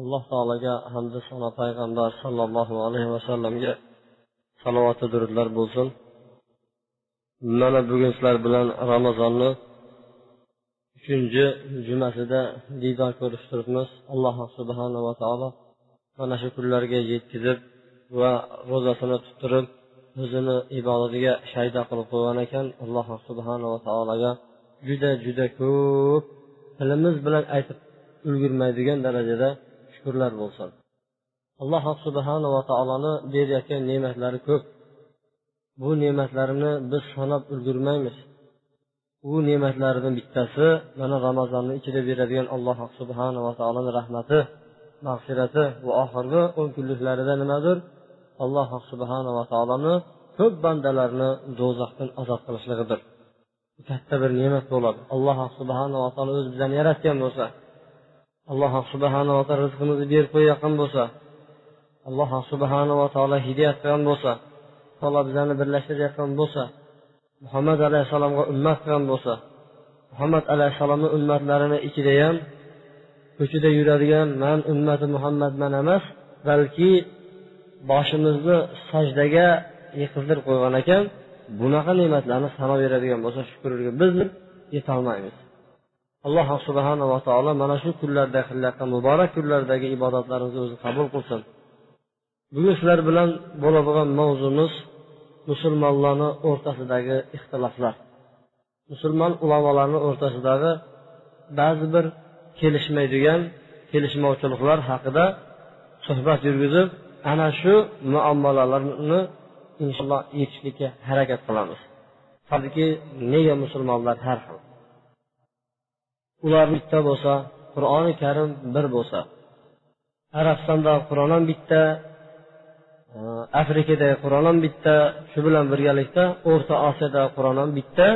Alloh taologa hamda sano payg'ambar sollallohu alayhi vasallamga salovati durudlar bo'lsin. Mana bugun sizlar bilan ramazonni uchinchi jumasida diydor ko'rishib turibmiz. Alloh subhanava taolo mana shu kunlarga yetkazib va ro'zasini tuttirib o'zini ibodatiga shayda qilib qo'ygan ekan. Alloh subhanava taologa juda juda ko'p tilimiz bilan aytib ulgurmaydigan darajada shukurlar bo'lsin. Alloh subhanava taoloni berayotgan ne'matlari ko'p. Bu ne'matlarini biz sanab ulgurmaymiz. U ne'matlardan bittasi mana ramazonni ichida beradigan alloh subhanava taoloni rahmati mag'firati va oxirgi o'n kunliklarida nimadir? Alloh subhanava taoloni ko'p bandalarni do'zaxdan azob qilishligidir. Katta bir ne'mat bo'ladi. Alloh subhanava taolo o'zi bizani yaratgan bo'lsa alloh subhanava taolo rizqimizni berib qo'yayotgan bo'lsa alloh subhanava taolo hidoyat qilgan bo'lsa taolo bizlarni birlashtirayotgan bo'lsa muhammad alayhissalomga ummat qilgan bo'lsa muhammad alayhissalomni ummatlarini ichida ham ko'chada yuradigan man ummati muhammadman emas balki boshimizni sajdaga yiqizdirib qo'ygan ekan bunaqa ne'matlarni sanayveradigan bo'lsa shukurga biz yetolmaymiz. Alloh subhanava taolo mana shu kunlarda qilayotgan muborak kunlardagi ibodatlarimizni o'zi qabul qilsin. Bugun sizlar bilan bo'ladigan mavzumiz musulmonlarni o'rtasidagi ixtiloflar. Musulmon ulamolarni o'rtasidagi ba'zi bir kelishmaydigan kelishmovchiliklar haqida suhbat yurgizib ana shu muammolarni inshaalloh yechishlikka harakat qilamiz. Tabiiyki nega musulmonlar har xil ular bitta bo'lsa qur'oni karim bir bo'lsa. Arabistonda qur'on ham bitta e, afrikadagi qur'on ham bitta shu bilan birgalikda o'rta osiyoda qur'on ham bitta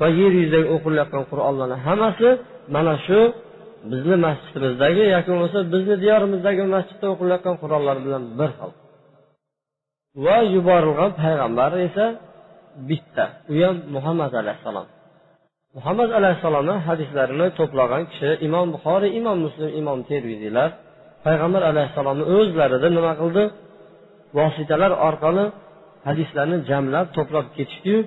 va yer yuzidagi o'qilayotgan qur'onlarni hammasi mana shu bizni masjidimizdagi yoki bo'lmasa bizni diyorimizdagi masjidda o'qilayotgan qur'onlar bilan bir xil va yuborilgan payg'ambar esa bitta u ham muhammad alayhissalom. Muhammad alayhissalomni hadislarini to'plagan kishi imom buxoriy imom muslim imom termiziylar payg'ambar alayhissalomni o'zlarida nima qildi? Vositalar orqali hadislarni jamlab to'plab ketishdiyu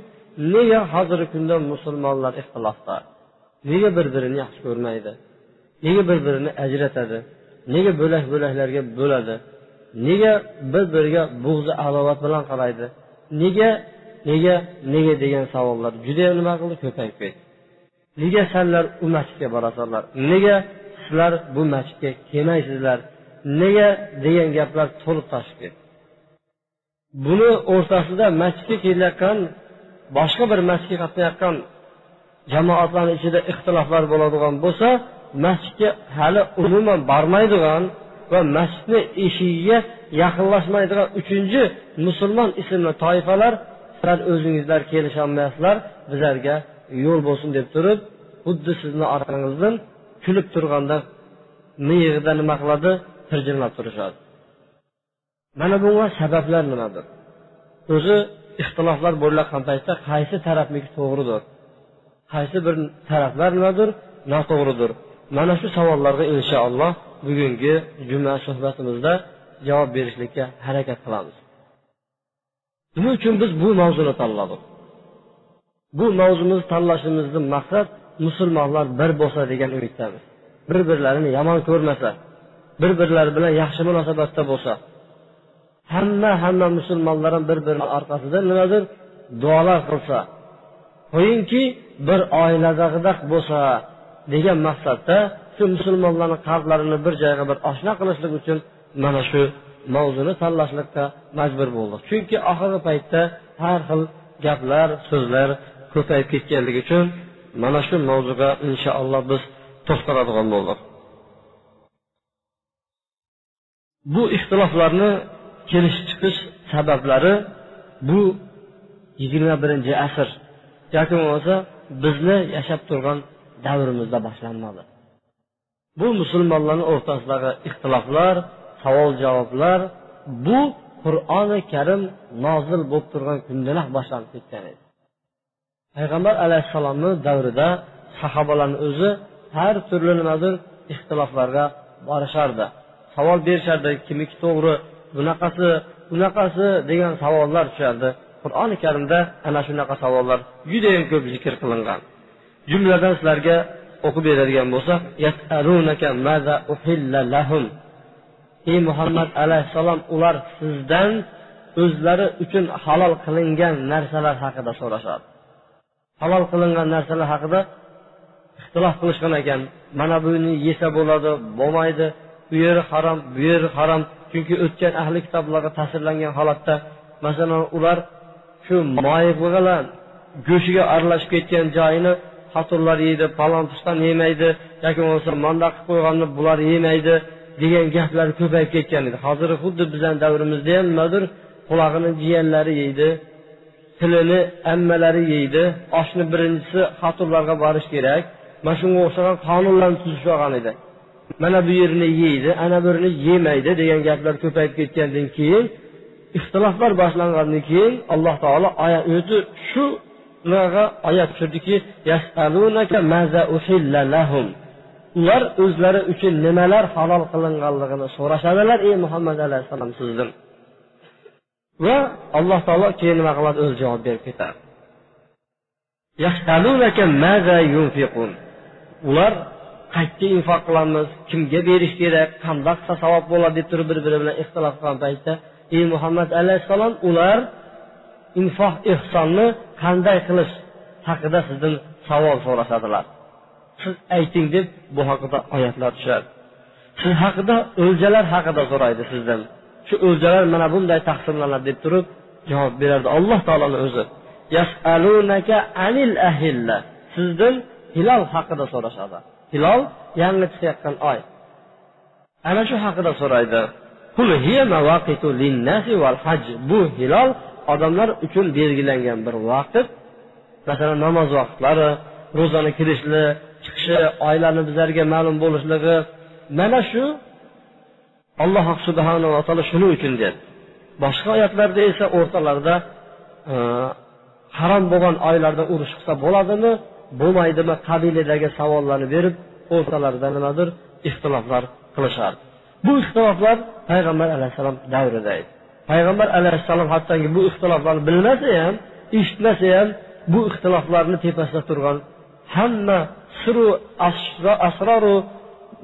nega hozirgi kunda musulmonlar ixtilofda? Nega bir birini yaxshi ko'rmaydi? Nega bir birini ajratadi? Nega bo'lak bo'laklarga bo'ladi? Nega bir biriga bug'zi adovat bilan qaraydi? Nega nega nega degan savollar juda nima qildi? Ko'payib ketdi. Nega sanlar u masjidga borasanlar? Nega sizlar bu masjidga kelmaysizlar? Nega degan gaplar to'lib toshib ketdi? Buni o'rtasida masjidga kelayotgan boshqa bir masjidga qatnayotgan jamoatlarni ichida ixtiloflar bo'ladigan bo'lsa masjidga hali umuman bormaydigan va masjidni eshigiga yaqinlashmaydigan uchinchi musulmon ismli toifalar sizlar o'zingizlar kelisholmaysizlar bizlarga yo'l bo'lsin deb turib xuddi sizni orqangizdan kulib turganda miyig'ida nima qiladi? Tirjimlab turishadi. Mana bunga sabablar nimadir? O'zi ixtiloflar bo'layotgan paytda qaysi tarafniki to'g'ridir? Qaysi bir taraflar nimadir noto'g'ridir? Mana shu savollarga inshaalloh bugungi juma suhbatimizda javob berishlikka harakat qilamiz. Nima uchun biz bu mavzuni tanladik? Bu mavzuni tanlashimizdan maqsad musulmonlar bir bo'lsa degan umiddamiz bir birlarini yomon ko'rmasa bir birlari bilan yaxshi munosabatda bo'lsa hamma hamma musulmonlar ham bir birini orqasida nimadir duolar qilsa qo'yingki bir oiladagidek bo'lsa degan maqsadda shu musulmonlarni qalblarini bir joyga bir oshno qilishlik uchun mana shu mavzuni tanlashlikka majbur bo'ldik. Chunki oxirgi paytda har xil gaplar so'zlar ko'payib ketganligi uchun mana shu mavzuga inshaalloh biz to'xtaladigan bo'ldik. Bu ixtiloflarni kelishib chiqish sabablari bu yigirma birinchi asr yoki bo'lmasa bizni yashab turgan davrimizda boshlanmadi. Bu musulmonlarni o'rtasidagi ixtiloflar savol javoblar bu qur'oni karim nozil bo'lib turgan kundanoq boshlanib ketgan edi. Payg'ambar alayhissalomni davrida sahobalarni o'zi har turli nimadir ixtiloflarga borishardi. Savol berishardi kimniki to'g'ri bunaqasi bunaqasi degan savollar tushardi. Qur'oni karimda ana shunaqa savollar judayam ko'p zikr qilingan. Jumladan sizlarga o'qib beradigan bo'lsak ey muhammad alayhissalom ular sizdan o'zlari uchun halol qilingan narsalar haqida so'rashadi. Halol qilingan narsalar haqida ixtilof qilishgan ekan. Mana buni yesa bo'ladi bo'lmaydi. Bu yeri harom bu yeri harom. Chunki o'tgan ahli kitoblarga ta'sirlangan holatda masalan ular shu moyi bilan go'shtiga aralashib ketgan joyini xotinlar yeydi palon piston yemaydi yoki bo'lmasa manda qilib qo'yganni bular yemaydi degan gaplar ko'payib ketgan edi. Hozir xuddi bizani davrimizda ham nimadir qulog'ini jiyanlari yeydi. Tilini ammalari yeydi. Oshni birinchisi xotinlarga borish kerak. Mana shunga o'xshagan qonunlarni tuzishib olgan edi. Mana bu yerini yeydi ana birini yemaydi degan gaplar ko'payib ketgandan keyin ixtiloflar boshlangandan keyin alloh taolo o'zi shu oyat tushirdiki ular o'zlari uchun nimalar halol qilinganligini so'rashadilar ey muhammad alayhissalom sizdan. Va alloh taolo keyin nima qiladi? O'zi javob berib ketadi ular qayerga infoq qilamiz? Kimga berish kerak? Qandoq qilsa savob bo'ladi deb turib bir biri bilan ixtilof qilgan paytda ey muhammad alayhissalom ular infoq ehsonni qanday qilish haqida sizdan savol so'rashadilar. Siz ayting deb bu haqida oyatlar tushadi. Siz haqida o'ljalar haqida so'raydi sizdan. Shu o'ljalar mana bunday taqsimlanadi deb turib javob berardi alloh taoloni o'zi. Anil ahilla. Sizdan hilol haqida so'rashadi. Hilol yangi chiqayotgan oy. Ana shu haqida so'raydi. Bu hilol odamlar uchun belgilangan bir vaqt. Masalan namoz vaqtlari ro'zani kirishli chiqishi oylarni bizlarga ma'lum bo'lishligi. Mana shu alloh subhanava taolo shuning uchun dedi boshqa oyatlarda esa o'rtalarida e, harom bo'lgan oylarda urush qilsa bo'ladimi bo'lmaydimi qabilidagi savollarni berib o'rtalarida nimadir ixtiloflar qilishardi. Bu ixtiloflar payg'ambar alayhissalom davrida edi. Payg'ambar alayhissalom hattoki bu ixtiloflarni bilmasa ham eshitmasa ham bu ixtiloflarni tepasida turgan hamma siru asroru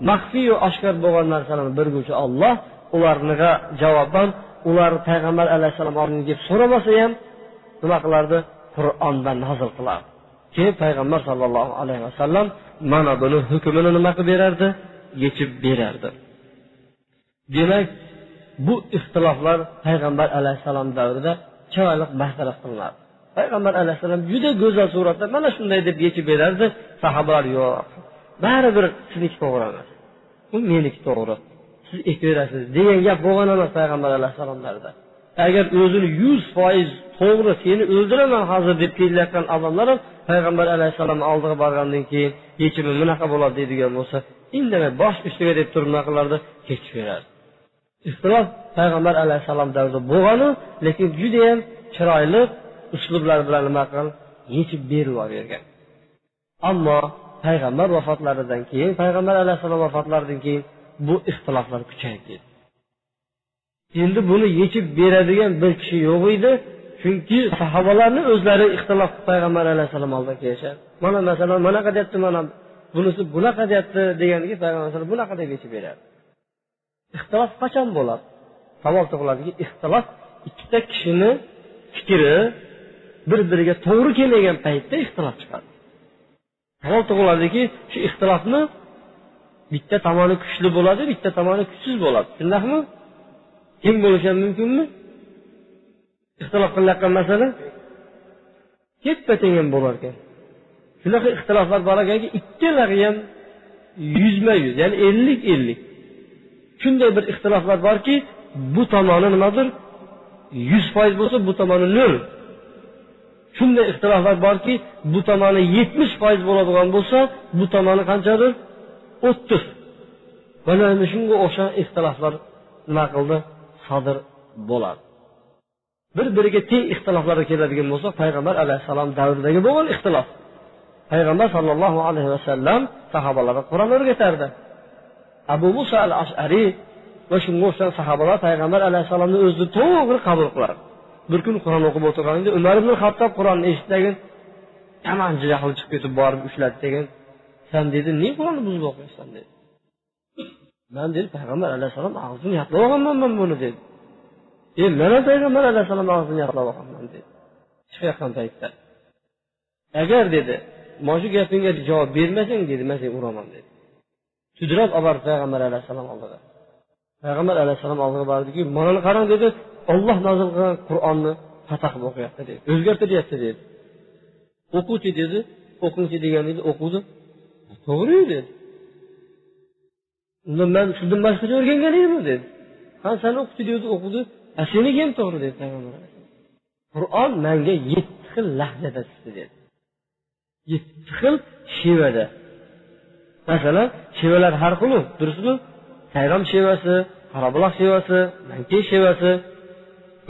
maxfiyu oshkor bo'lgan narsalarni bilguvchi olloh ularga javoban ular payg'ambar alayhissalom oldiga so'ramasa ham nima qilardi qur'ondan nozil qilardi. Keyin payg'ambar sollallohu alayhi vasallam mana buni hukmini nima qilib berardi? Yechib berardi. Demak bu ixtiloflar payg'ambar alayhissalom davrida chiroyli bartaraf qilinadi. Payg'ambar alayhissalom juda go'zal suratda mana shunday deb yechib berardi. Sahobalar yo'q. Baribir sizniki to'g'ri emas u meniki to'g'ri. Siz aytaverasiz degan gap bo'lgan emas payg'ambar alayhissalomlarda agar o'zini yuz foiz to'g'ri seni o'ldiraman hozir deb kelayotgan odamlar ham payg'ambar alayhissalomni oldiga borgandan keyin yechimi bunaqa bo'ladi deydigan bo'lsa indamay bosh ustiga deb turib nima qilardi ketaverardi ixtilof payg'ambar alayhissalom davrida bo'lganu lekin judayam chiroyli uslublar bilan nima qilgan yechib berib yuborgan. Ammo payg'ambar vafotlaridan keyin payg'ambar alayhissalom vafotlaridan keyin bu ixtiloflar kuchayib ketdi endi buni yechib beradigan bir kishi yo'q edi chunki sahobalarni o'zlari ixtilof payg'ambar alayhissalom oldida kelishadi. Mana masalan bunaqa deyapti mana bunisi bunaqa deyapti deganiga payg'ambar alayhisalom bunaqa deb yechib beradi. Ixtilof qachon bo'ladi? Savol tug'iladiki ixtilof ikkita kishini fikri bir biriga to'g'ri kelmagan paytda ixtilof chiqadi. Savol tug'iladiki shu ixtilofni bitta tomoni kuchli bo'ladi bitta tomoni kuchsiz bo'ladi. Shundaqmi? Teng bo'lishi ham mumkinmi? Ixtilof qilayotgan masala. Teppa teng ham bo'lar ekan. Shunaqa ixtiloflar bor ekanki ikkalari ham yuzma yuz ya'ni ellik ellik. Shunday bir ixtiloflar borki bu tomoni nimadir yuz foiz bo'lsa bu tomoni nol. Shunday ixtiloflar borki bu tomoni yetmish foiz bo'ladigan bo'lsa bu tomoni qanchadir o'ttiz. Mana endi shunga o'xshagan ixtiloflar nima qildi? Sodir bo'ladi. Bir biriga teng ixtiloflarga keladigan bo'lsak payg'ambar alayhissalom davridagi bo'lgan ixtilof. Payg'ambar sollallohu alayhi vasallam sahobalarga qur'on o'rgatardi. Abu muso al ashariy va shunga o'xshagan sahobalar payg'ambar alayhissalomni o'zini to'g'ri qabul qiladi. Bir kun qur'on o'qib o'tirganida umar ibn hattob qur'onni eshitdagin yomon jahli chiqib ketib borib ushladi degan san dedi nega qur'onni buzib o'qiyapsan dedi. Man dedi payg'ambar alayhissalom og'zini yatlab olganman man buni dedi. E mana payg'ambar alayhissalom og'zini yatlab olganman dedi. Chiqayotgan paytda agar dedi mana shu gapingga javob bermasang dedi man seni uraman dedi. Sudrab olib bordi payg'ambar alayhissalom oldiga. Payg'ambar alayhissalom oldiga bordiki mana qarang dedi olloh nozil qilgan qur'onni xato qilib o'qiyapti deydi. O'zgartiryapti deydi. O'quvchi dedi o'qingchi degan edi o'quvdi. To'g'riyu dedi unda man shundan boshqacha o'rgangan edim dedi ha sani o'qitdi dedi o'qidi seniki ham to'g'ri dedi payg'ambar qur'on manga yetti xil lahjada tushdi dedi yetti xil shevada. Masalan shevalar har xilu durustmi? Sayrom shevasi qorabuloq shevasi mankay shevasi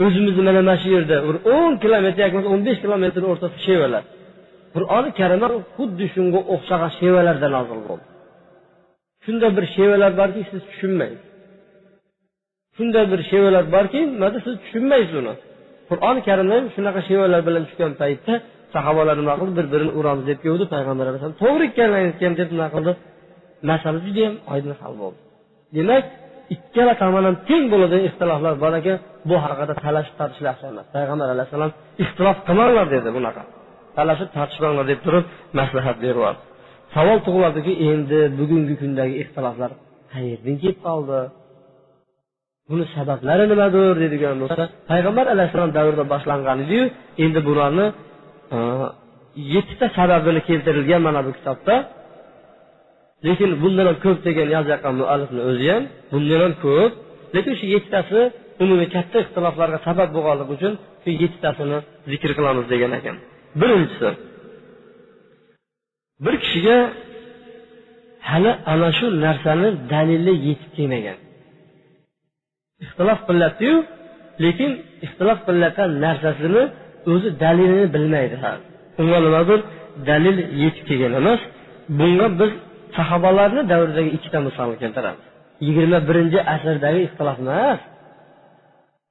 o'zimizni mana mana shu yerda bir o'n kilometr yoki bo'lmasa o'n besh kilometr o'rtasida shevalar qur'oni karim xuddi shunga o'xshagan shevalarda nozil bo'ldi. Shunday bir shevalar borki siz tushunmaysiz. Shunday bir shevalar borki nimada siz tushunmaysiz uni. Qur'oni karimda ham shunaqa shevalar bilan tushgan paytda sahobalar nima qildi? Bir birini uramiz deb keldi payg'ambar alayhisalom to'g'ri ekan deb nima qildi? Masala judayam oydin hal bo'ldi. Demak ikkala tomon ham teng bo'ladigan ixtiloflar. Bor ekan bu haqida talashib tortishlar emas. Payg'ambar alayhissalom ixtilof qilmanglar dedi bunaqa. Talashib tortishmanglar deb turib maslahat beryapti. Savol tug'iladiki endi bugungi kundagi ixtiloflar qayerdan kelib qoldi? Buni sabablari nimadir deydigan bo'lsa payg'ambar alayhissalom davrida boshlangan ediyu endi bularni yettita sababini keltirilgan mana bu kitobda lekin bundan ham ko'p degan yozayotgan muallifni o'zi ham bundan ham ko'p. Lekin shu yettitasi umumiy katta ixtiloflarga sabab bo'lganligi uchun shu yettitasini zikr qilamiz degan ekan. Birinchisi bir kishiga hali ana shu narsani dalili yetib kelmagan. Ixtilof qilyaptiyu lekin ixtilof qilayotgan narsasini o'zi dalilini bilmaydi unga nimadir dalil yetib kelgan emas. Bunga biz sahobalarni davridagi ikkita misolni keltiramiz yigirma birinchi asrdagi ixtilof emas.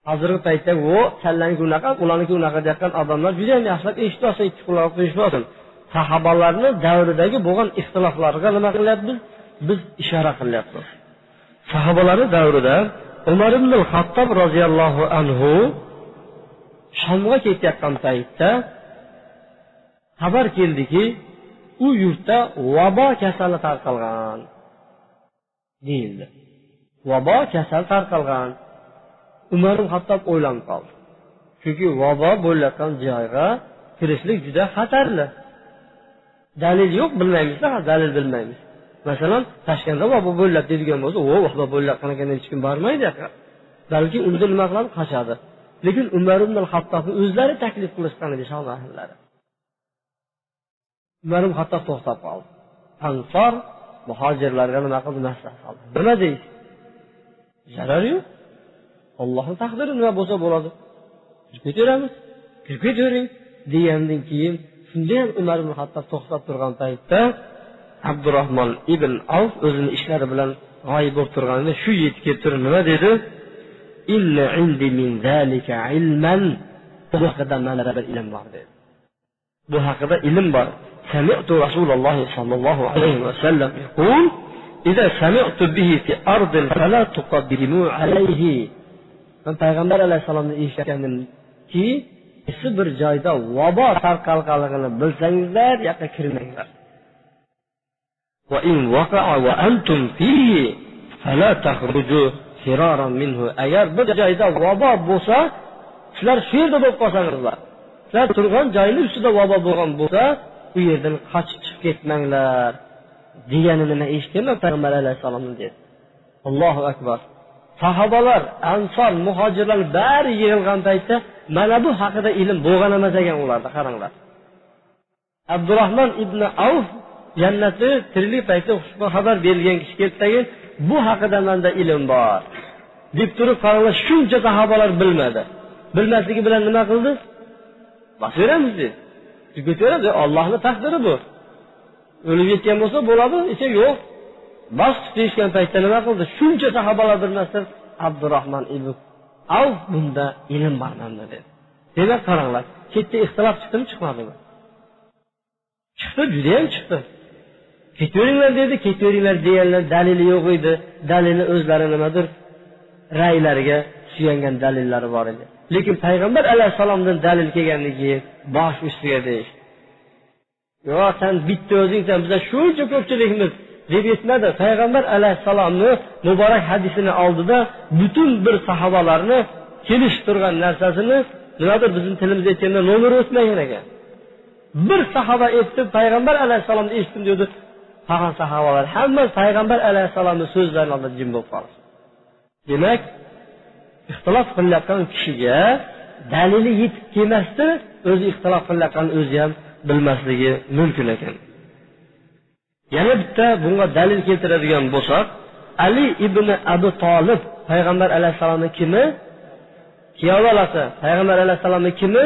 Hozirgi paytda u kallaniki unaqa ularniki unaqa deyotgan odamlar judayam yaxshilab eshitib olsin ikki quloq eshitib olsin. Sahobalarni davridagi bo'lgan ixtiloflarga nima qilyapmiz biz ishora qilyapmiz sahobalarni davrida umar ibn hattob roziyallohu anhu shomga ketayotgan paytda xabar keldiki u yurtda vabo kasali tarqalgan deyildi. Vabo kasal tarqalgan. Umar ibn hattob o'ylanib qoldi. Chunki vabo bo'layotgan joyga kirishlik juda xatarli. Dalil yo'q bilmaymizda dalil bilmaymiz. Masalan toshkentda vabo bo'lyapti deydigan bo'lsa o vabo bo'lyapti ekan hech kim bormaydi balki unda nima qiladi? Qochadi. Lekin umar ibn hattobni o'zlari taklif qilishgan edi shoh ahllari umar ibn hattob to'xtab qoldi. Ansor muhojirlarga nima qildi? Maslahat qildi nima deysiz zarar yo'q. Ollohni taqdiri nima bo'lsa bo'ladi. Kirib ketaveramiz kirib ketavering degandan keyin shunda ham umar ibn hattob to'xtab turgan paytda abdurahmon ibn avf o'zini ishlari bilan g'oyib bo'lib turganida shu yetib kelib turib nima dedi? Bu haqida mana bir ilm bor dedi. Bu haqida ilm bor. سمعت رسول الله صلى الله عليه وسلم يقول إذا سمعت به في أرض فلا تقدموا عليه man payg'ambar alayhissalomni eshitgandimki qaysi bir joyda vabo tarqalganligini bilsangizlar u yoqqa kirmanglar agar bir joyda vabo bo'lsa sizlar shu yerda bo'lib qolsangizlar sizlar turgan joyni ustida vabo bo'lgan bo'lsa u yerdan qochib chiqib ketmanglar deganini man eshitganman payg'ambar alayhissalomni dedi. Allohu akbar. Sahobalar ansor muhojirlar bari yig'ilgan paytda mana bu haqida ilm bo'lgan emas ekan ularda qaranglar. Abdurahmon ibn avf jannati tiriklik paytda xushbo'y xabar berilgan kishi keldidagi bu haqida manda ilm bor. deb turib qaranglar shuncha sahobalar bilmadi. Bilmasligi bilan nima qildi? Bosaveramiz dedi. Ketaveradi ollohni taqdiri bu. O'lib ketgan bo'lsa bo'ladi esa yo'q. Bas deyishgan paytda nima qildi? Shuncha sahobalar bilmasdan abdurahmon ibn av bunda ilm bor manda dedi. Demak qaranglar chetda ixtilof chiqdimi chiqmadimi? Chiqdi judayam chiqdi. Ketaveringlar dedi ketaveringlar deganlar dalili yo'q edi. Dalili o'zlari nimadir raylariga suyangan dalillari bor edi. Lekin payg'ambar alayhissalomdan dalil kelgandan keyin bosh ustiga deyish. Yo'q san bitta o'zingsan bizlar shuncha ko'pchilikmiz deb aytmadi payg'ambar alayhissalomni muborak hadisini oldida butun bir sahobalarni kelishib turgan narsasini nimadir bizni tilimizda aytganda nomeri o'tmagan ekan. Bir sahoba aytdi payg'ambar alayhissalomni eshitdim dedi qolgan sahobalar hamma payg'ambar alayhissalomni so'zlarini oldida jim bo'lib qoldi. Demak ixtilof qilayotgan kishiga dalili yetib kelmasdi o'zi ixtilof qilayotganini o'zi ham bilmasligi mumkin ekan. Yana bitta bunga dalil keltiradigan bo'lsak ali ibn abu tolib payg'ambar alayhissalomni kimi? Kuyov bolasi payg'ambar alayhissalomni kimi?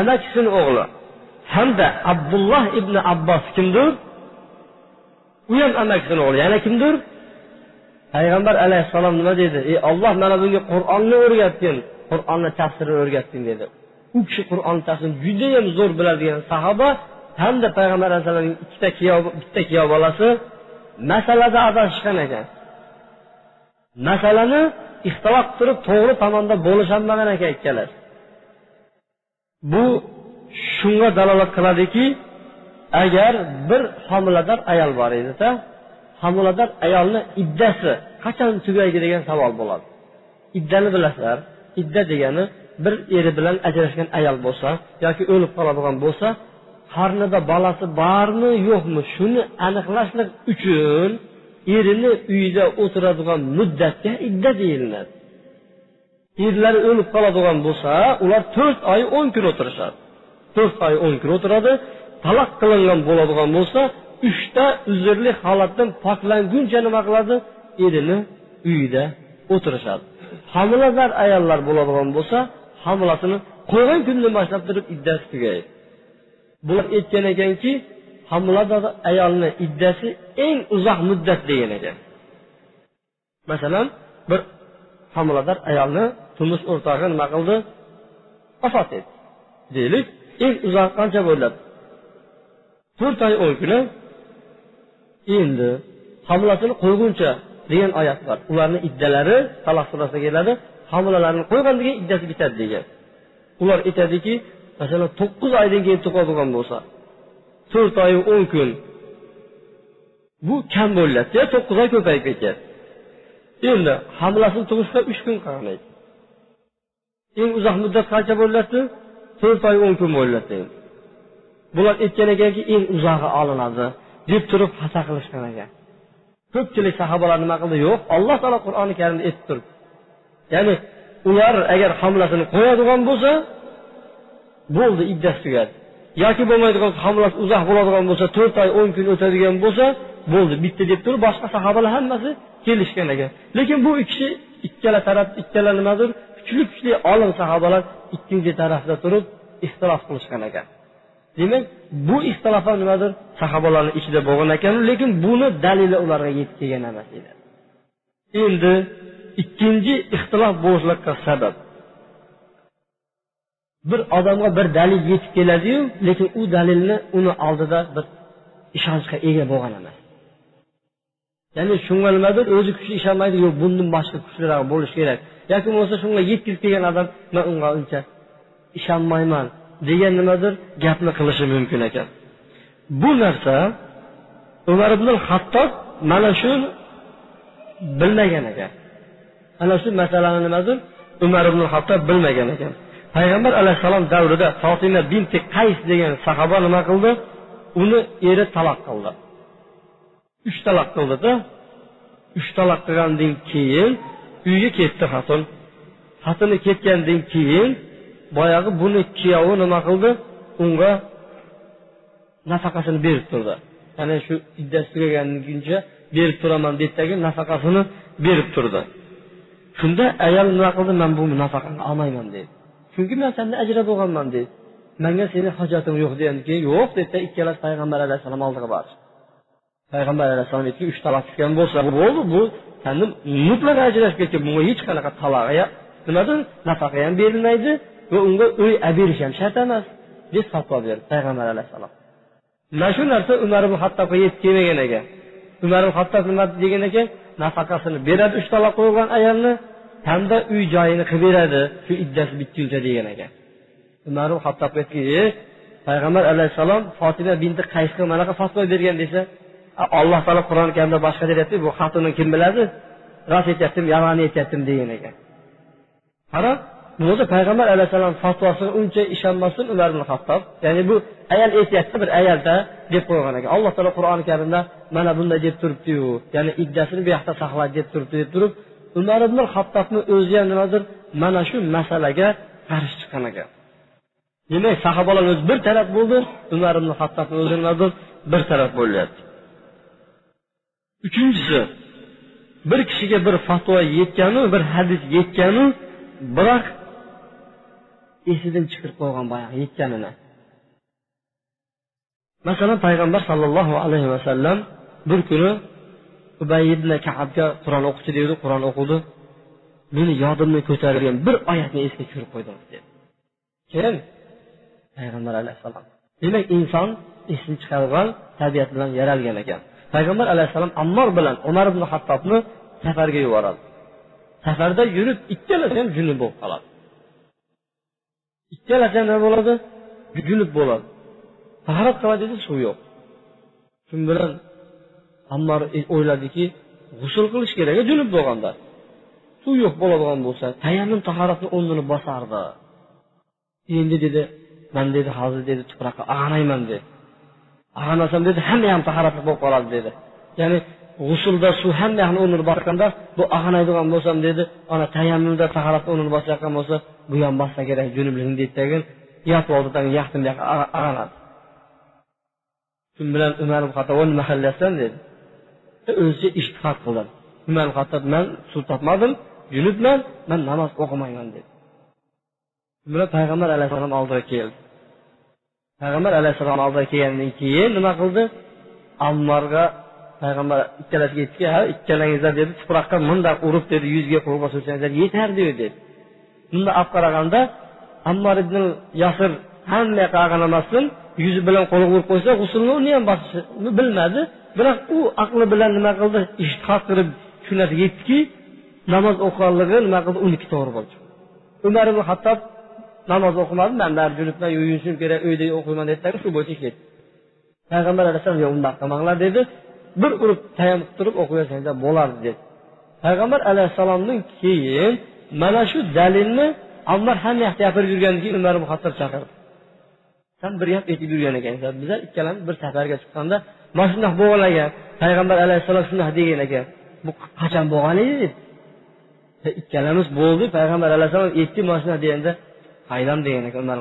Amakisini o'g'li. Hamda abdulloh ibn abbos kimdir? U ham amakisini o'g'li. Yana kimdir? Payg'ambar alayhissalom nima dedi? Ey olloh mana bunga qur'onni o'rgatgin qur'onni tafsirini o'rgatgin dedi. U kishi qur'onni tafsirini judayam zo'r biladigan sahoba hamda payg'ambar alayhissalomning ikkita kuyov bitta kuyov bolasi masalada adashishgan ekan. Masalani ixtilof turib to'g'ri tomonda bo'lisholmagan ekan ikkalasi. Bu shunga dalolat qiladiki agar bir homilador ayol bor edida homilador ayolni iddasi qachon tugaydi degan savol bo'ladi. Iddani bilasizlar idda degani bir eri bilan ajrashgan ayol bo'lsa yoki o'lib qoladigan bo'lsa qornida bolasi bormi yo'qmi shuni aniqlashlik uchun erini uyida o'tiradigan muddatga idda deyiladi. Erlari o'lib qoladigan bo'lsa ular to'rt oy o'n kun o'tirishadi. To'rt oy o'n kun o'tiradi taloq qilingan bo'ladigan bo'lsa uchta uzrli holatdan poklanguncha nima qiladi? Erini uyida o'tirishadi. Homilador ayollar bo'ladigan bo'lsa homilasini qo'ygan kundan boshlab turib iddasi tugaydi. Bular aytgan ekanki homilador ayolni iddasi eng uzoq muddat degan ekan. Masalan bir homilador ayolni turmush o'rtog'i nima qildi? Vafot etdi. Deylik eng uzoq qancha bo'ladi to'rt oy o'n kuni endi homilasini qo'yguncha degan oyat bor. Ularni iddalari taloq surasida keladi homilalarini qo'ygandan keyin iddasi bitadi degan. Ular aytadiki masalan to'qqiz oydan keyin tug'adigan bo'lsa to'rt oyu o'n kun bu kam bo'ladida to'qqiz oy ko'payib ketadi endi homilasini tug'ishga uch kun qolgan eng uzoq muddat qancha bo'lyapti to'rt oy o'n kun bo'lyapti bular aytgan ekanki eng uzog'i olinadi. Deb turib hasa qilishgan ekan. Ko'pchilik sahobalar nima qildi? Yo'q alloh taolo qur'oni karimda aytib turibdi ya'ni ular agar homilasini qo'yadigan bo'lsa bo'ldi iddasi tugadi. Yoki bo'lmaydigan homilasi uzoq bo'ladigan bo'lsa to'rt oy o'n kun o'tadigan bo'lsa bo'ldi bitta deb turib boshqa sahobalar hammasi kelishgan ekan. Lekin bu ikkisi ikkala taraf ikkala nimadir kuchli kuchli olim sahobalar ikkinchi tarafda turib ixtilof qilishgan ekan. Demak bu ixtilof ham nimadir? Sahobalarni ichida bo'lgan ekan lekin buni dalili ularga yetib kelgan emas edi. Endi ikkinchi ixtilof bo'lishlikqa sabab. Bir odamga bir dalil yetib keladiyu lekin u dalilni uni oldida bir ishonchga ega bo'lgan emas. Ya'ni shunga nimadir o'zi kuchli ishonmaydi yo'q bundan boshqa kuchliroq bo'lishi kerak. Yoki bo'lmasa shunga yetkazib kelgan odam man unga uncha ishonmayman degan nimadir gapni qilishi mumkin ekan. Bu narsa umar ibn hattob mana shu bilmagan ekan. Ana shu masalani nimadir umar ibn hattob bilmagan ekan. Payg'ambar alayhissalom davrida fotima binti qays degan sahoba nima qildi? Uni eri taloq qildi. Uch taloq qildida. Uch taloq qilgandan keyin uyga ketdi xotin xotini ketgandan keyin boyagi buni kuyovi nima qildi? Unga nafaqasini berib turdi. Ya'ni shu iddasi tugaguncha berib turaman deydidagi nafaqasini berib turdi. Shunda ayol nima qildi? Man bu nafaqani olmayman deydi chunki man sendan ajrab bo'lganman deydi manga seni hojatim yo'q degandan keyin yo'q dedida ikkalasi payg'ambar alayhissalom oldiga bordi. Payg'ambar alayhissalom aytdiki uch taloq tushgan bo'lsa bo'ldi bu sani mutlaq ajrashib ketgan bunga hech qanaqa taloq nimadir nafaqa ham berilmaydi va unga uy olib berish ham shart emas deb fatvo berdi payg'ambar alayhissalom. Mana shu narsa umar ibn hattobga yetib kelmagan ekan. Umar ibn hattob nima degan ekan? Nafaqasini beradi uch taloq qo'yilgan ayolni hamda uy joyini qilib beradi shu iddasi bitguncha degan ekan. Umar ibn hattob aytdiki e, payg'ambar alayhissalom fotima binti qaysga manaqa fatvo bergan desa alloh taolo qur'oni karimda boshqa deyapti bu xatini kim biladi? Rost aytyaptimi yolg'on aytyaptimi degan ekan. Qara o'zi payg'ambar alayhissalom fatvosiga uncha ishonmasdan umar ibn hattob ya'ni bu ayol aytyapti bir ayolda deb qo'ygan ekan. Alloh taolo qur'oni karimda mana bunday deb turibdiyu. Ya'ni iddasini bu yoqda saqladi deb turibdi deb turib umar ibn hattobni o'zi ham nimadir mana shu masalaga qarshi chiqqan ekan. Demak sahobalar o'zi bir taraf bo'ldi umar ibn hattobni o'zi nimadir bir taraf bo'lyapti. Uchinchisi bir kishiga bir fatvo yetganu bir hadis yetganu biroq esidan chiqib qolgan boyagi yetganini. Masalan payg'ambar sollallohu alayhi vasallam bir kuni ubay ibn kabga qur'on o'qitdi dedi qur'on o'qidi meni yodimni ko'targan bir oyatni esga tushirib qo'ydim dedi. Kim? Payg'ambar alayhissalom. Demak inson esini chiqargan tabiat bilan yaralgan ekan. Payg'ambar alayhissalom ammor bilan umar ibn hattobni safarga yuboradi. Safarda yurib ikkalasi ham junub bo'lib qoladi. Ikkalasi ham nima bo'ladi junub bo'ladi. Tahorat qiladi desa suv yo'q. Shu bilan ammor e, o'yladiki g'usul qilish kerak junub bo'lganda. Suv yo'q bo'ladigan bo'lsa tayammum tahoratni o'rnini bosardi. Endi dedi man dedi hozir dedi tuproqqa ag'anayman dedi. Ag'anasam dedi hamma ham tahoratli bo'lib qoladi dedi. Ya'ni g'usulda suv hamma yoqni o'rnini bosganda bu ag'anaydigan bo'lsam dedi ana tayammumda tahoratni o'rnini bosayotgan bo'lsa bu ham bossa kerak junublikni deydi tagin. Yotib oldi yaqdim bu yoqqa ag'anadi. Shu bilan umar qilyapsan dedi. O'zicha ishtihod qildi. Umar man suv topmadim junubman man namoz o'qimayman dedi. Bilan payg'ambar alayhissalom oldiga keldi. Payg'ambar alayhissalom oldiga kelgandan keyin nima qildi? Payg'ambar ikkalasiga aytdiki ha ikkalangizlar dedi. Tuproqqa mundoq urib dedi. Yuzga qo'lga sursanglar yetardi dedi. bunda olib qaraganda ammar ibn yasir hamma yoqqa ag'anamasdan yuzi bilan qo'li urib qo'ysa g'usulni uni ham bosishni bilmadi. Biroq u aqli bilan nima qildi? Ishtihod qilib shu narsaga yetdiki namoz o'qiganligi nima qildi? Uniki to'g'ri bo'ldi. Umar ibn hattob namoz o'qimadi man bari junubman yuvinishim kerak uyda o'qiyman dedi. Shu bo'yicha ketdi payg'ambar alayhissalom yo'q undoq qilmanglar dedi. Bir urib tayammum qilib turib o'qiversanglar bo'lardi dedi. Payg'ambar alayhissalomdan keyin mana shu dalilni ammar hamma gapirib yurgandan keyin umar ibn chaqirdi. San bir gap aytib yurgan ekansan bizlar ikkalamiz bir safarga chiqqanda mana shundoq bo'lgan ekan payg'ambar alayhissalom shundoq degan ekan bu qachon bo'lgan edi? ikkalamiz bo'ldi payg'ambar alayhissalom aytdi mana shunaqa deganda qaydan degan ekan umar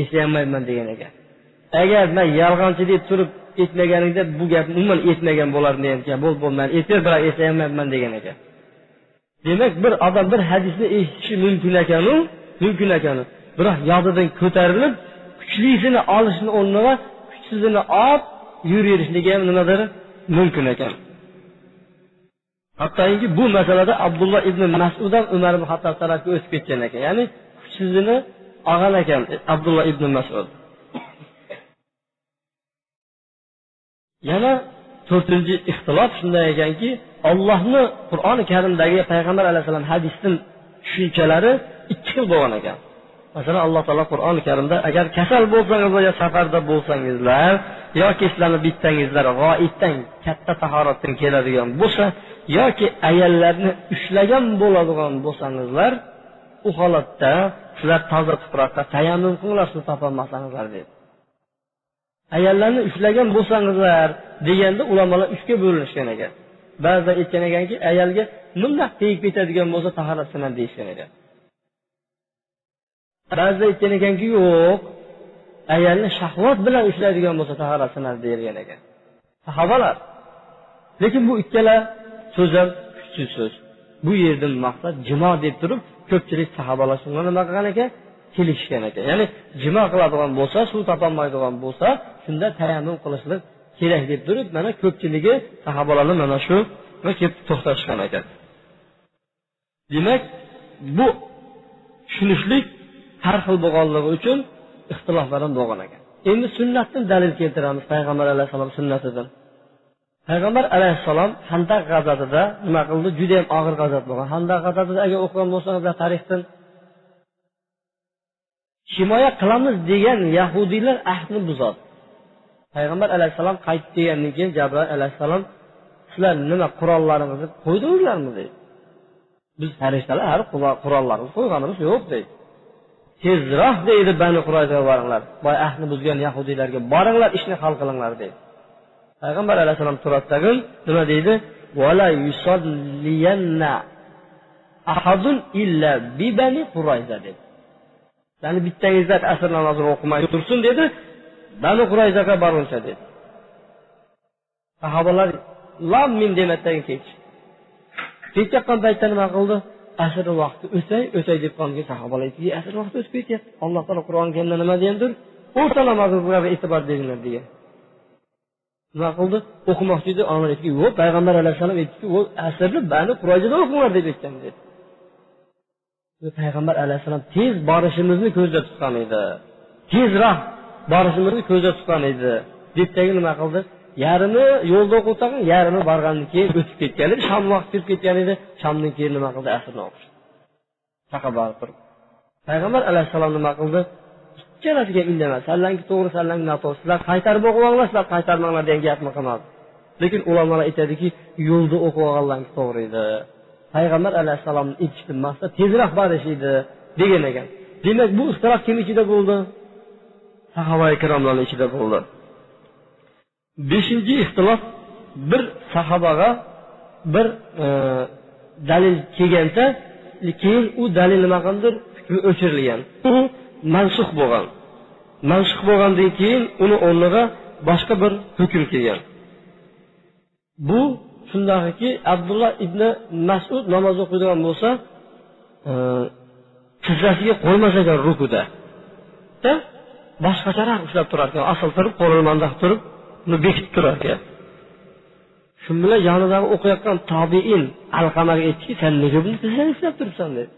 eslay olmayman degan ekan. Agar man yolg'onchi deb turib aytmaganingda bu gapni umuman aytmagan bo'larding degan ekan. Bo'ldi bo'ldi man aytib biroq aytolmayapman degan ekan. Demak bir odam bir hadisni eshitishi mumkin ekanu mumkin ekanu. Biroq yodidan ko'tarilib kuchlisini olishni o'rniga kuchsizini olib yuraverishligi ham nimadir mumkin ekan. Hattoki bu masalada abdulloh ibn masud ham umar ibn hattob tarafga o'tib ketgan ekan. Ya'ni kuchsizini olgan ekan abdulloh ibn masud. Yana to'rtinchi ixtilof shunday ekanki ollohni qur'oni karimdagi payg'ambar alayhissalom hadisni tushunchalari ikki xil bo'lgan ekan. Masalan alloh taolo qur'oni karimda agar kasal bo'lsangiz yo safarda bo'lsangizlar yoki sizlarni bittangizlar g'oibdan katta tahoratdan keladigan bo'lsa yoki ayollarni ushlagan bo'ladigan bo'lsangizlar u holatda sizlar toza tuproqqa tayammum qilinglar suv topolmasangizlar deydi ayollarni ushlagan bo'lsangizlar deganda ulamolar uchga bo'linishgan ekan. Ba'zilar aytgan ekanki ayolga mundoq tegib ketadigan bo'lsa tahorat deyishgan ekan. Ba'zilar aytgan ekanki yo'q ayolni shahvat bilan ushlaydigan bo'lsa tahorat deyilgan ekan. Sahobalar. Lekin bu ikkala so'z ham kuchsiz. So'z bu yerdan maqsad jimo deb turib ko'pchilik sahobalar shunga nima qilgan ekan kelishgan ekan. Ya'ni jimo qiladigan bo'lsa suv topolmaydigan bo'lsa shunda tayammum qilishlik kerak deb turib mana ko'pchiligi sahobalarni mana shu kelib to'xtashgan ekan. Demak bu tushunishlik har xil bo'lganligi uchun ixtiloflar ham bo'lgan ekan. Endi sunnatdan dalil keltiramiz payg'ambar alayhissalom sunnatidan. Payg'ambar alayhissalom handaq g'azabida nima qildi? Judayam og'ir g'azab bo'lgan. Handaq g'azabida agar o'qigan bo'lsangizlar tarixdan himoya qilamiz degan yahudiylar ahdni buzadi payg'ambar alayhissalom qaytdi degandan keyin jabroil alayhissalom sizlar nima qurollaringizni qo'ydingizlarmi? deydi. Biz farishtalar hali qurollarimizni qo'yganimiz yo'q deydi. Tezroq deydi bani qurayzaga boringlar boy ahdni buzgan yahudiylarga boringlar ishni hal qilinglar deydi. Payg'ambar alayhissalom turadidagi nima deydi? Dedi ya'ni bittangizlar asr namozini o'qimay tursin dedi. Bani qurayzaga boruncha dedi. Sahobalar lom min demasdan kech. Kech yoqqan paytda nima qildi? Asr vaqti o'tay o'tay deb qolgan sahobalar aytdi. Asr vaqti o'tib ketyapti. Alloh taolo qur'oni karimda nima degandir? O'rta namozga e'tibor beringlar degan. Nima qildi? O'qimoqchi edi onalar aytdiki yo'q payg'ambar alayhissalom aytdiki asrni bani qurayzada o'qinglar deb aytgan dedi. Payg'ambar alayhissalom tez borishimizni ko'zda tutgan edi. Tezroq borishimizni ko'zda tutgan edi debdagi nima qildi? Yarmi yo'lda o'qib tag'in yarmi borgandan keyin o'tib ketgan edi shom vaqti kirib ketgan edi. Shomdan keyin nima qildi? Asrni o'qishdi taqa borib turib. Payg'ambar alayhissalom nima qildi? Ikkalasiga indamadi. Sallangi to'g'ri sallangi noto'g'ri sizlar qaytarib o'qib olinglar sizlar qaytarmanglar degan gapni qilmadi. Lekin ulamolar aytadiki yo'lda o'qib olganlarki to'g'ri edi. Payg'ambar alayhissalomni aytishdan maqsad tezroq borish edi degan ekan. Demak bu ixtilof kim ichida bo'ldi? Sahoba ikromlarni ichida bo'ldi. Beshinchi ixtilof bir sahobaga bir e, dalil kelganda keyin u dalil nima qilgandir hukmi o'chirilgan. U mansux bo'lgan. Mansux bo'lgandan keyin uni o'rniga boshqa bir hukm kelgan. Bu shundaqki abdulloh ibn masud namoz o'qiydigan bo'lsa e, tizzasiga qo'ymas ekan rukuda. Boshqacharoq ushlab turar ekan asl turib qo'lini turib uni bekitib turar ekan shu bilan yonidagi o'qiyotgan tobiin alqamaga aytdiki san nega buni tizzani ushlab turibsan? dedi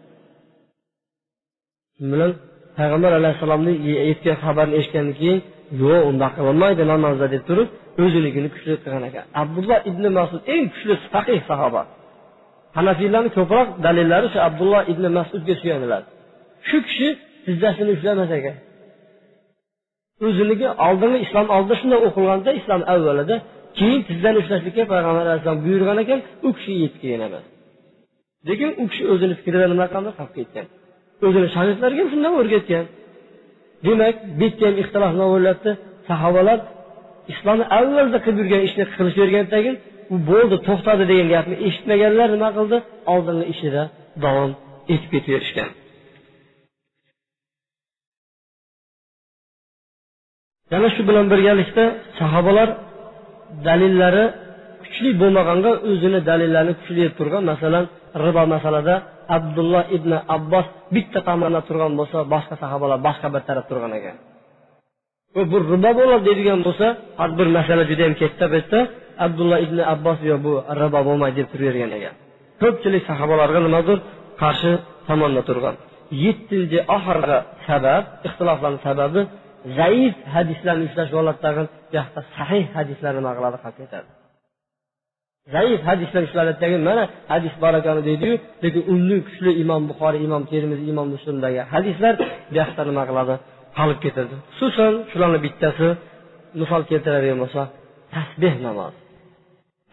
shu bilan payg'ambar alayhissalomni aytgan xabarni eshitgandan keyin yo'q undaqa bo'lmaydi namozda deb turib o'zinikini kuchli qilgan ekan. Abdulloh ibn masud eng kuchli faqih sahoba. Hanafiylarni ko'proq dalillari shu abdulloh ibn masudga suyaniladi shu kishi tizzasini ushlamas ekan. O'ziligi oldingi islom oldida shunday o'qilganda islom avvalida keyin tizzani ushlashlikka payg'ambar alayhissalom buyurgan ekan u kishi yetib kelgan emas. Lekin u kishi o'zini fikrida nima qildi? Qolib ketgan. O'zini shogirdlariga ham shundan o'rgatgan. Demak bu yerda ham ixtilof nima bo'lyapti sahobalar islomni avvalda qilib yurgan ishni qilishavergandan keyin u bo'ldi to'xtadi degan gapni eshitmaganlar nima qildi? Oldingi ishida davom etib ketaverishgan yana shu bilan birgalikda sahobalar dalillari kuchli bo'lmaganga o'zini dalillarini kuchli deb turgan. Masalan ribo masalada abdulloh ibn abbos bitta tomonda turgan bo'lsa boshqa sahobalar boshqa bir taraf turgan ekan. Bu ribo bo'ladi deydigan bo'lsa har bir masala juda yam katta paytda abdulloh ibn abbos yo bu ribo bo'lmaydi deb turavergan ekan. Ko'pchilik sahobalarga nimadir qarshi tomonda turgan. Yettinchi oxirgi sabab ixtiloflarni sababi zaif hadislarni ushlash bo'ladi tag'in bu yoqda sahih hadislar nima qiladi qolib ketadi. Zaif hadislar ushlanadi mana hadis bor ekan deydiyu lekin uni kuchli imom buxoriy imom termiziy imom muslimdagi hadislar bu yoqda nima qiladi qolib ketadi. Xususan shularni bittasi misol keltiradigan bo'lsa tasbeh namozi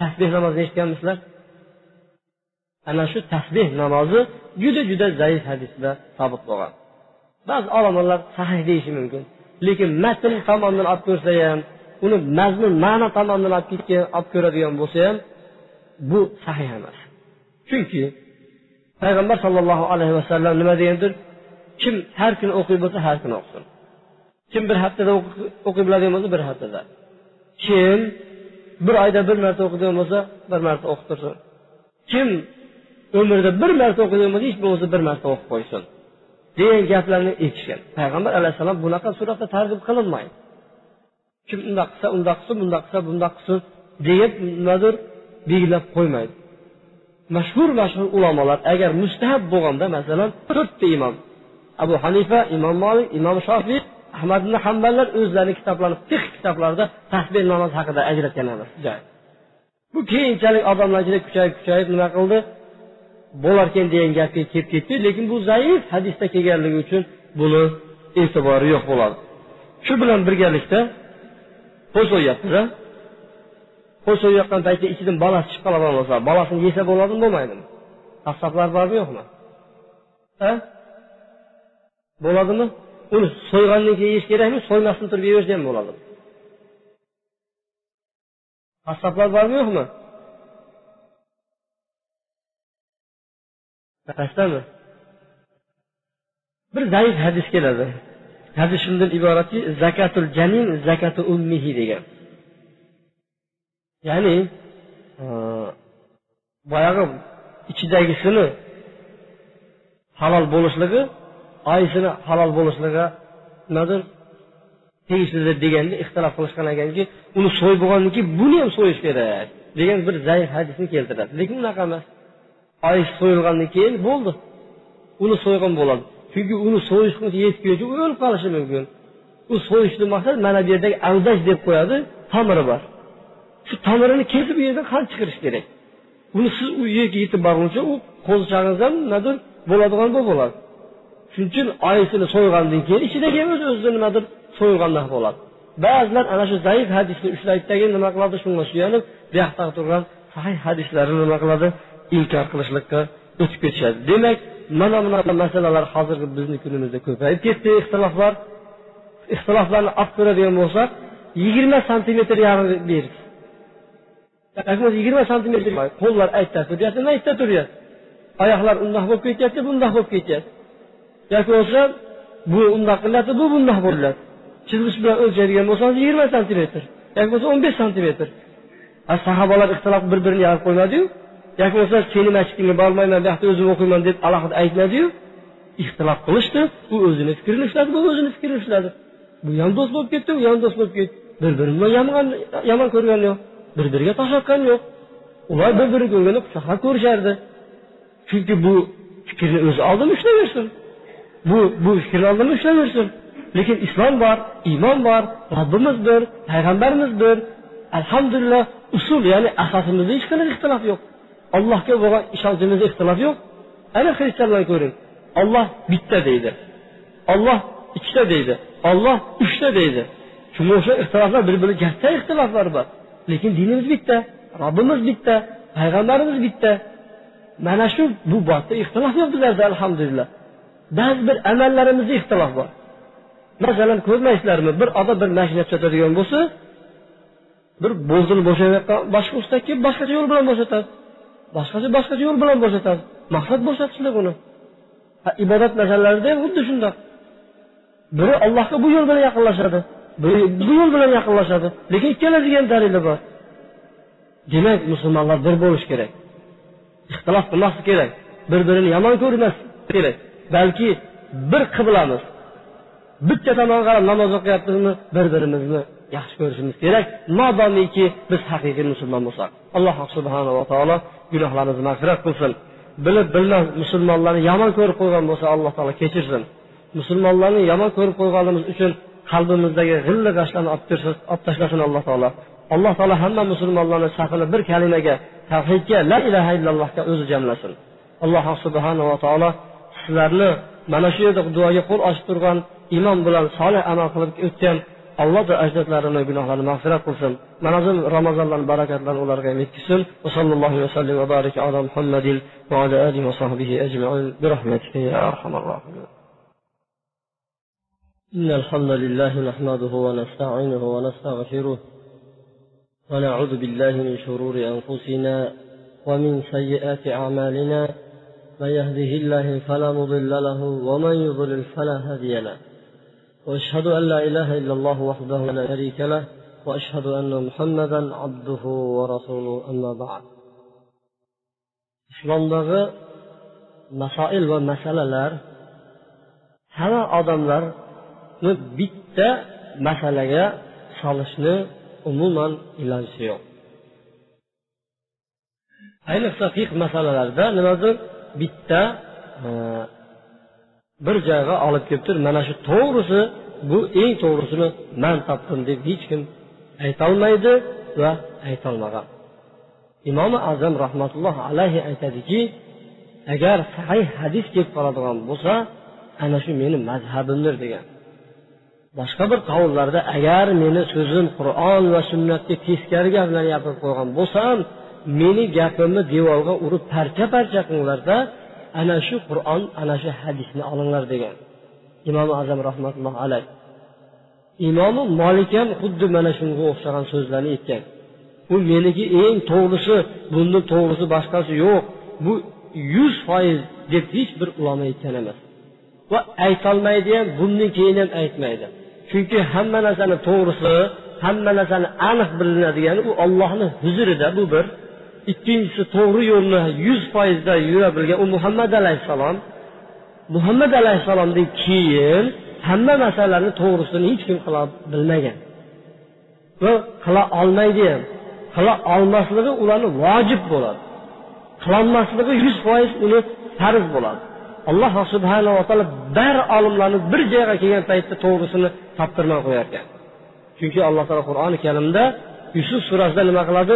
tasbeh namozini eshitganmisizlar? Ana shu tasbeh namozi juda juda zaif hadisda sobit bo'lgan. Ba'zi olomonlar sahih deyishi mumkin. Lekin matn tomonidan olib ko'rsa ham uni mazmun ma'no tomonidan olib ketgan olib ko'radigan bo'lsa ham bu sahih emas. Chunki payg'ambar sollallohu alayhi vasallam nima degandir? Kim har kuni o'qiy bo'lsa har kuni o'qisin. Kim bir haftada o'qiy biladigan bo'lsa bir haftada. Kim bir oyda bir marta o'qiydigan bo'lsa bir marta o'qib tursin. Kim umrida bir marta o'qiydigan bo'lsa hech bo'lmasa bir marta o'qib qo'ysin. Degan gaplarni aytishgan payg'ambar alayhissalom bunaqa suratda targ'ib qilinmaydi. Kim undoq qilsa undoq qilsin bundoq qilsa bundoq qilsin degan nimadir belgilab qo'ymaydi. Mashhur mashhur ulamolar agar mustahab bo'lganda masalan to'rtta imom abu hanifa imom molik imom shofiy ahmad ibn hamballar o'zlarini kitoblarini fiq kitoblarida tasbeh namoz haqida ajratgan emas bu keyinchalik odamlar ichida kuchayib kuchayib nima qildi? Bo'larkan degan gapga kelib ketdi. Lekin bu zaif hadisda kelganligi uchun buni e'tibori yo'q bo'ladi. Shu bilan birgalikda qo'y so'yyapmiz qo'y so'yayotgan paytda ichidan balasi chiqib qoladigan bo'lsa balasini yesa bo'ladimi bo'lmaydimi? Qassoblar bormi yo'qmi? Bo'ladimi? Uni so'ygandan keyin yeyish kerakmi so'ymasdan turib yeyversa ham bo'ladi qassoblar bormi yo'qmi? Pastdami bir zaif hadis keladi. Hadis shundan iboratki zakatul janin zakatu ummihi degan. Ya'ni e, boyagi ichidagisini halol bo'lishligi oysini halol bo'lishligi nimadir tegishlidir deganda ixtilof qilishgan ekanki uni so'yib bo'lgandan keyin buni ham so'yish kerak degan bir zaif hadisni keltiradi. Lekin unaqa emas. Oy so'yilgandan keyin bo'ldi. Uni so'ygan bo'ladi. Chunki uni so'yishga yetib u o'lib qolishi mumkin. U so'yishni maqsad mana bu yerdagi aldash deb qo'yadi tomiri bor. Shu tomirini kesib u yerdan qon chiqarish kerak? Uni siz u yerga yetib borguncha u qo'zichog'ingizdan nimadir bo'ladigan bo'ladi. Shuning uchun oyisini so'ygandan keyin ichidagi o'z o'zidan nimadir so'yilgandan bo'ladi. Ba'zilar ana shu zaif hadisni ushlaydidagi nima qiladi shunga suyanib bu yoqda turgan sahih hadislarni nima qiladi? Inkor qilishlikka o'tib ketishadi. Demak mana bunaqa masalalar hozirgi bizni kunimizda ko'payib ketdi. Ixtiloflar ixtiloflarni olib ko'radigan bo'lsak yigirma santimetr yarim ber yigirma santimetr qo'llar aytda turyapti maytda turyapti oyoqlar undoq bo'lib ketyapti bundoq bo'lib ketyapti. Yoki bo'lsa bu undoq qilyapti bu bundoq bo'lyapti chizg'ich bilan o'lchaydigan bo'lsangiz yigirma santimetr. Yoki bo'lmasa o'n besh santimetr. Sahobalar ixtilof bir birini yarib qo'ymadiyu yoki bo'lmasa seni masjidingga bormayman bu yoqda o'zim o'qiyman deb alohida aytmadiyu ixtilof qilishdi u o'zini fikrini ushladi bu o'zini fikrini ushladi bu ham do'st bo'lib ketdi u ham do'st bo'lib ketdi bir birini yomon yomon ko'rgani yo'q bir biriga tosh yo'q ular bir biri ko'rganda quchoqlab ko'rishardi chunki bu fikrni o'zi oldin ushlayversin bu bu fikrni oldimi ushlayversin lekin islom bor iymon bor robbimiz bir payg'ambarimiz bir alhamdulillah usul ya'ni asosimizda hech qanaqa ixtilof yo'q allohga bo'lgan ishonchimizda ixtilof yo'q. Ana xristianlarni ko'ring. Olloh bitta deydi. Olloh ikkita deydi. Olloh uchta deydi. Shunga o'xshab ixtiloflar bir biri katta ixtiloflar bor. Lekin dinimiz bitta robbimiz bitta payg'ambarimiz bitta. Mana shu bu bobda ixtilof yo'q bizlarda alhamdulillah. Ba'zi bir amallarimizda ixtilof bor. Masalan ko'rmaysizlarmi? Bir odam bir mashina sotadigan bo'lsa bir bo'zdini bo'shayotgan boshqa ustaki boshqacha yo'l bilan bo'shatadi. Boshqacha boshqacha yo'l bilan bo'shatadi. Maqsad bo'shatishlik uni. Ibodat masalalarida ham xuddi shundoq. Biri allohga bu yo'l bilan yaqinlashadi biri bu yo'l bilan yaqinlashadi. Lekin ikkalasiga ham dalili bor. Demak musulmonlar bir bo'lishi kerak. Ixtilof qilmaslik kerak. Bir birini yomon ko'rmaslik kerak. Balki bir qiblamiz bitta tomonga qarab namoz o'qiyapmizmi bir birimizni yaxshi ko'rishimiz kerak. Modomiki biz haqiqiy musulmon bo'lsak. Alloh subhanava taolo gunohlarimizni mag'firat qilsin. Bilib bilmas musulmonlarni yomon ko'rib qo'ygan bo'lsa alloh taolo kechirsin. Musulmonlarni yomon ko'rib qo'yganimiz uchun qalbimizdagi g'illi g'ashlarni olib tashlasin alloh taolo. Alloh taolo hamma musulmonlarni safini bir kalimaga tavhidga la ilaha illallohga o'zi jamlasin. Alloh subhanava taolo sizlarni mana shu yerda duoga qo'l ochib turgan imon bilan solih amal qilib o'tgan alloh ajdodlarini gunohlarini mag'firat qilsin mana shu ramazonlarni barakatlarini ularga yetkazsin va sallallohu vasallam va barik ala muhammadin va ala alihi va sahbihi ajmain bi rahmatika ya arhamar rohimin إن الحمد لله نحمده ونستعينه ونستغفره ونعوذ بالله من شرور أنفسنا ومن سيئات أعمالنا من يهده الله فلا مضل له ومن يضلل فلا هادي له واشهد ان لا اله الا الله وحده لا شريك له واشهد ان محمدا عبده ورسوله اما بعد. Islomdagi masoil va masalalar hamma odamlarni bitta masalaga solishni umuman iloji yo'q. Ayniqsa fiq masalalarida nimadir bitta bir joyga olib kelibdir. Mana shu to'g'risi bu eng to'g'risini man topdim deb hech kim aytolmaydi va aytolmagan imomi azam rahmatullohi alayhi aytadiki agar sahih hadis kelib qoladigan bo'lsa ana shu meni mazhabimdir degan. Boshqa bir qavullarda agar meni so'zim qur'on va sunnatga teskari gaplarni gapirib qo'ygan bo'lsam meni gapimni devorga urib parcha parcha qilinglarda ana shu qur'on ana shu hadisni olinglar degan. Imom azam rahmatulloh alayh. Imomi molik ham xuddi mana shunga o'xshagan so'zlarni aytgan. Bu meniki eng to'g'risi bundan to'g'risi boshqasi yo'q. Bu yuz foiz deb hech bir ulamo aytgan emas. Va aytolmaydi ham bundan keyin ham aytmaydi. Chunki hamma narsani to'g'risi hamma narsani aniq bilinadigani u ollohni huzurida bu bir ikkinchisi to'g'ri yo'lni yuz foizda yura bilgan u muhammad alayhissalom muhammad alayhissalomdan keyin hamma masalalarni to'g'risini hech kim qila bilmagan va qila olmaydi ham. Qila olmasligi ularni vojib bo'ladi. Qilolmasligi yuz foiz uni farz bo'ladi. Alloh subhanava taolo bar olimlarni bir joyga kelgan paytda to'g'risini toptirmay qo'yar ekan chunki alloh taolo qur'oni karimda yusuf surasida nima qiladi?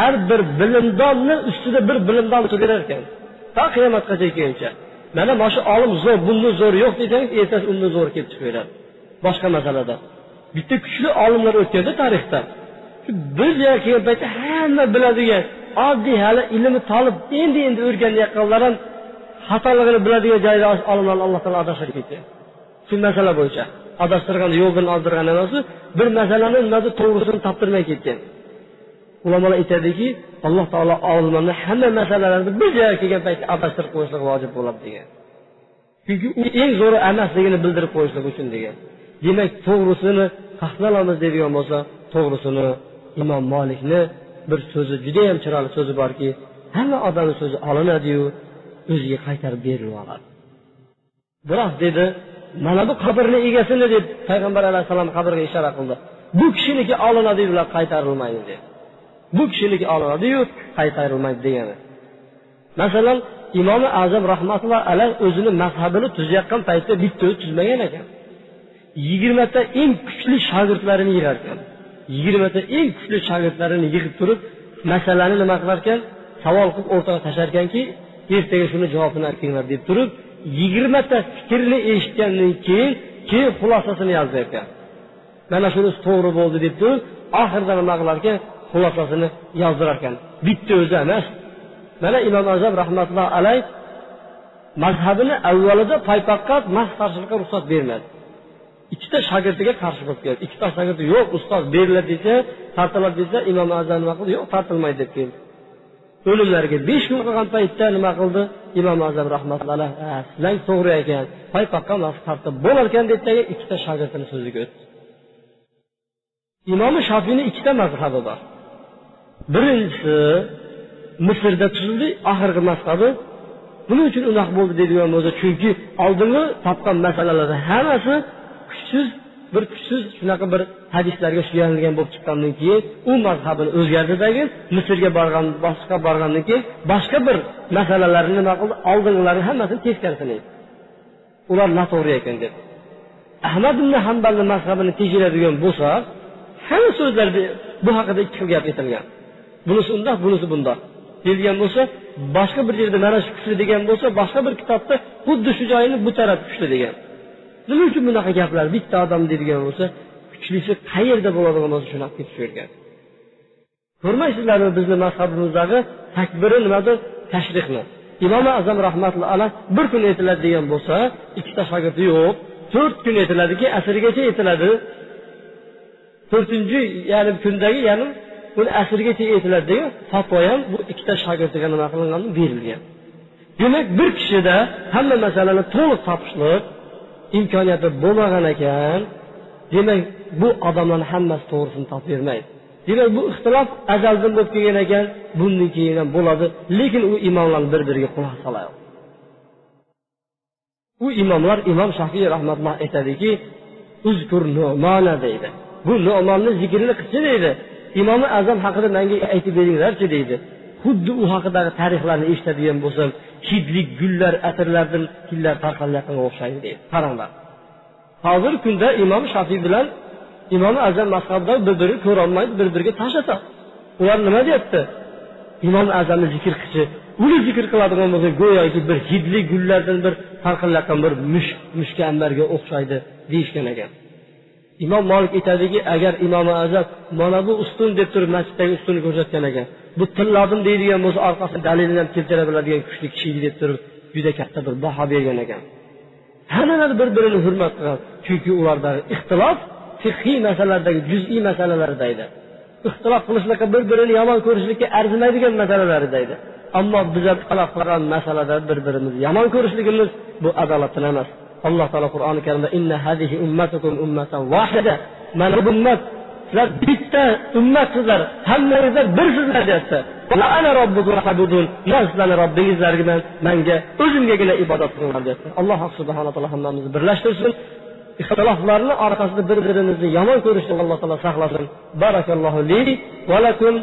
Har bir bilimdonni ustida bir bilimdon turaverar ekan. To qiyomatgacha kelguncha mana mana shu olim zo'r bundan zo'r yo'q desangiz ertasi undan zo'r kelib chiqaveradi boshqa masalada. Bitta kuchli olimlar o'tganda tarixda biz joyga kelgan paytda hamma biladigan oddiy hali ilmi tolib endi endi o'rganayotganlar ham xatoligini biladigan joyda olimlarni alloh taolo adashtirib ketgan shu masala bo'yicha. Adashtirgan yo'ldan ozdirgan emas bir masalani nimadir to'g'risini toptirmay ketgan. Ulamolar aytadiki alloh taolo olimlarni hamma masalalarni bir joyga kelgan paytda adashtirib qo'yishlik vojib bo'ladi degan. Chunki u eng zo'ri emasligini bildirib qo'yishlik uchun degan. Demak to'g'risini olamiz deydigan bo'lsa to'g'risini imom molikni bir so'zi judayam chiroyli so'zi borki hamma odamni so'zi olinadiyu o'ziga qaytarib berilib biroq dedi mana bu qabrni egasini deb payg'ambar alayhissalom qabrga ishora qildi. Bu kishiniki olinadi ular qaytarilmaydi dedi bu kishiniki olinadiyu qaytarilmaydi degani. Masalan imomi azam rahmatulloh alayh o'zini mazhabini tuzayotgan paytda bitta o'zi tuzmagan ekan. Yigirmata eng kuchli shogirdlarini yig'ar ekan. Yigirmata eng kuchli shogirdlarini yig'ib turib masalani nima qilar ekan? Savol qilib o'rtaga tashlar ekanki ertaga shuni javobini aytinglar deb turib yigirmata fikrni eshitgandan keyin keyin xulosasini yozar ekan mana shunisi to'g'ri bo'ldi deb turib oxirida nima qilar ekan xulosasini yozdirar ekan bitta o'zi emas. Mana imom azam rahmatullohi alayh mazhabini avvalida paypaqqat mahz qarshilikqa ruxsat bermadi. Ikkita shogirdiga qarshi bo'lib keldi. Ikkita shogirdi yo'q ustoz beriladi desa tortiladi desa imom azam nima qildi? Yo'q tortilmaydi deb keldi. O'limlariga besh kun qolgan paytda nima qildi? Imom azam rahmatulloh sizlar to'g'ri ekan paypoqqa tartib bo'lar ekan dedida ikkita shogirdini so'ziga o'tdi. Imomi shofiyni ikkita mazhabi bor. Birinchisi misrda tuzildi oxirgi mazhabi. Nima uchun unaqa bo'ldi deydigan bo'lsa chunki oldingi topgan masalalarni hammasi kuchsiz bir kuchsiz shunaqa bir hadislarga suyanilgan bo'lib chiqqandan keyin u mazhabini o'zgartirdagi misrga borgan boshqa borgandan keyin boshqa bir masalalarni nima qildi? Oldingilarni hammasini teskarisini aytdi. Ular noto'g'ri ekan deb. Ahmad ibn hambalni mazhabini tekshiradigan bo'lsa hamma so'zlarda bu haqida ikki xil gap aytilgan bunisi undoq bunisi bundoq. Deyilgan bo'lsa boshqa bir yerda mana shu kuchli degan bo'lsa boshqa bir kitobda xuddi shu joyini bu taraf kuchli degan. Nima uchun bunaqa gaplar? Bitta odam deydigan bo'lsa kuchlisi qayerda bo'ladigan bo'lsa shunaqa ketavergan ko'rmaysizlarmi bizni mazhabimizdagi takbiri nimadir? Tashrihni imom azam rahmatulloh alayh bir kun aytiladi degan bo'lsa ikkita shogirdi yo'q to'rt kun aytiladiki asrgacha aytiladi. To'rtinchi ya'ni kundagi ya'ni uni asrgacha aytiladi degan fatvo ham bu ikkita shogirdiga nima qilingan? Berilgan. Demak bir kishida hamma masalani to'liq topishliq imkoniyati bo'lmagan ekan demak bu odamlarni hammasi to'g'risini topib bermaydi. Demak bu ixtilof azaldan bo'lib kelgan ekan bundan keyin ham bo'ladi lekin u imomlarni bir biriga quloq solayapti u imomlar imom shafiy rahmatulloh aytadiki uzkur nomana deydi. Bu nomonni zikrini qilchi deydi imomi azam haqida manga aytib beringlarchi deydi. Xuddi u haqidagi tarixlarni eshitadigan bo'lsam hidlik gullar atirlardan tillar tarqalayotganga o'xshaydi deydi. Qaranglar. Hozirgi kunda imom shafiy bilan imom azam mazhabida bir birini ko'rolmaydi bir biriga tashlasa ular nima deyapti? Imom azamni zikr qilchi uni zikr qiladigan bo'lsa go'yoki bir hidli gullardan bir tarqalayotgan bir mushk mushkambarga o'xshaydi deyishgan ekan. Imom molik aytadiki agar imom azam mana bu ustun deb turib masjiddagi ustunni ko'rsatgan ekan bu tilladim deydigan bo'lsa orqasidan dalilini ham keltira biladigan kuchli kishi deb turib juda katta bir baho bergan ekan. Hammalari bir birini hurmat qilgan chunki ulardagi ixtilof fiqhiy masalalardagi juz'iy masalalarda edi. Ixtilof qilishlikqa bir birini yomon ko'rishlikka arzimaydigan masalalarida edi. Ammo biza ixtilof qilgan masalada bir birimizni yomon ko'rishligimiz bu adolatdan emas. Alloh taolo qur'oni karimda inna ummatukum mana bu ummat sizlar bitta ummatsizlar hammangizlar birsizlar deyapti man sizlarni robbingizlarman manga o'zimgagina ibodat qilinglar deyapti alloh subhana taolo hammamizni birlashtirsin ixtiloflarni orqasida bir birimizni yomon ko'rishdan alloh taolo saqlasin barakallohu li va lakum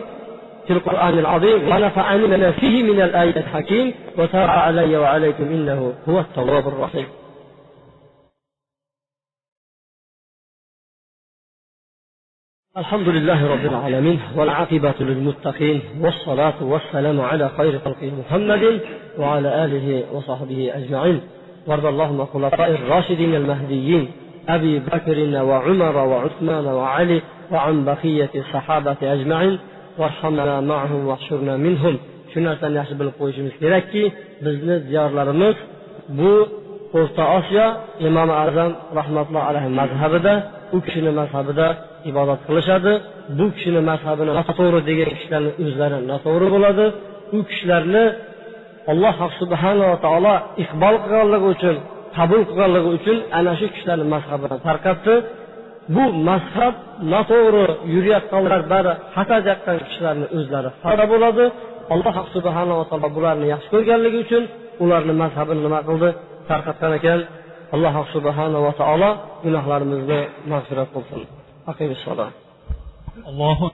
في القرآن العظيم ونفعني لنا فيه من الآية الحكيم وتاب علي وعليكم إنه هو التواب الرحيم الحمد لله رب العالمين والعاقبة للمتقين والصلاة والسلام على خير خلقه محمد وعلى آله وصحبه أجمعين. وارض اللهم الخلفاء الراشدين المهديين أبي بكر وعمر وعثمان وعلي وعن بقية الصحابة أجمعين. وارحمنا معهم واحشرنا منهم. shu narsani yaxshi bilib qo'yishimiz kerakki bizni diyorlarimiz bu o'rta osiyo imomi azam rahmatullohi alayhi mazhabida u kishini mazhabida ibodat qilishadi. Bu kishini mazhabini noto'g'ri degan kishilarni o'zlari noto'g'ri bo'ladi. U kishilarni alloh subhanava taolo iqbol qilganligi uchun qabul qilganligi uchun ana shu kishilarni mazhabini tarqatdi. Bu mazhab noto'g'ri yurayotganlar bari xato deyotgan kishilarni o'zlari fada bo'ladi. Alloh subhanava taolo bularni yaxshi ko'rganligi uchun ularni mazhabini nima qildi? Tarqatgan ekan. Alloh subhanava taolo gunohlarimizni mag'firat qilsin. أقم الصلاة. الله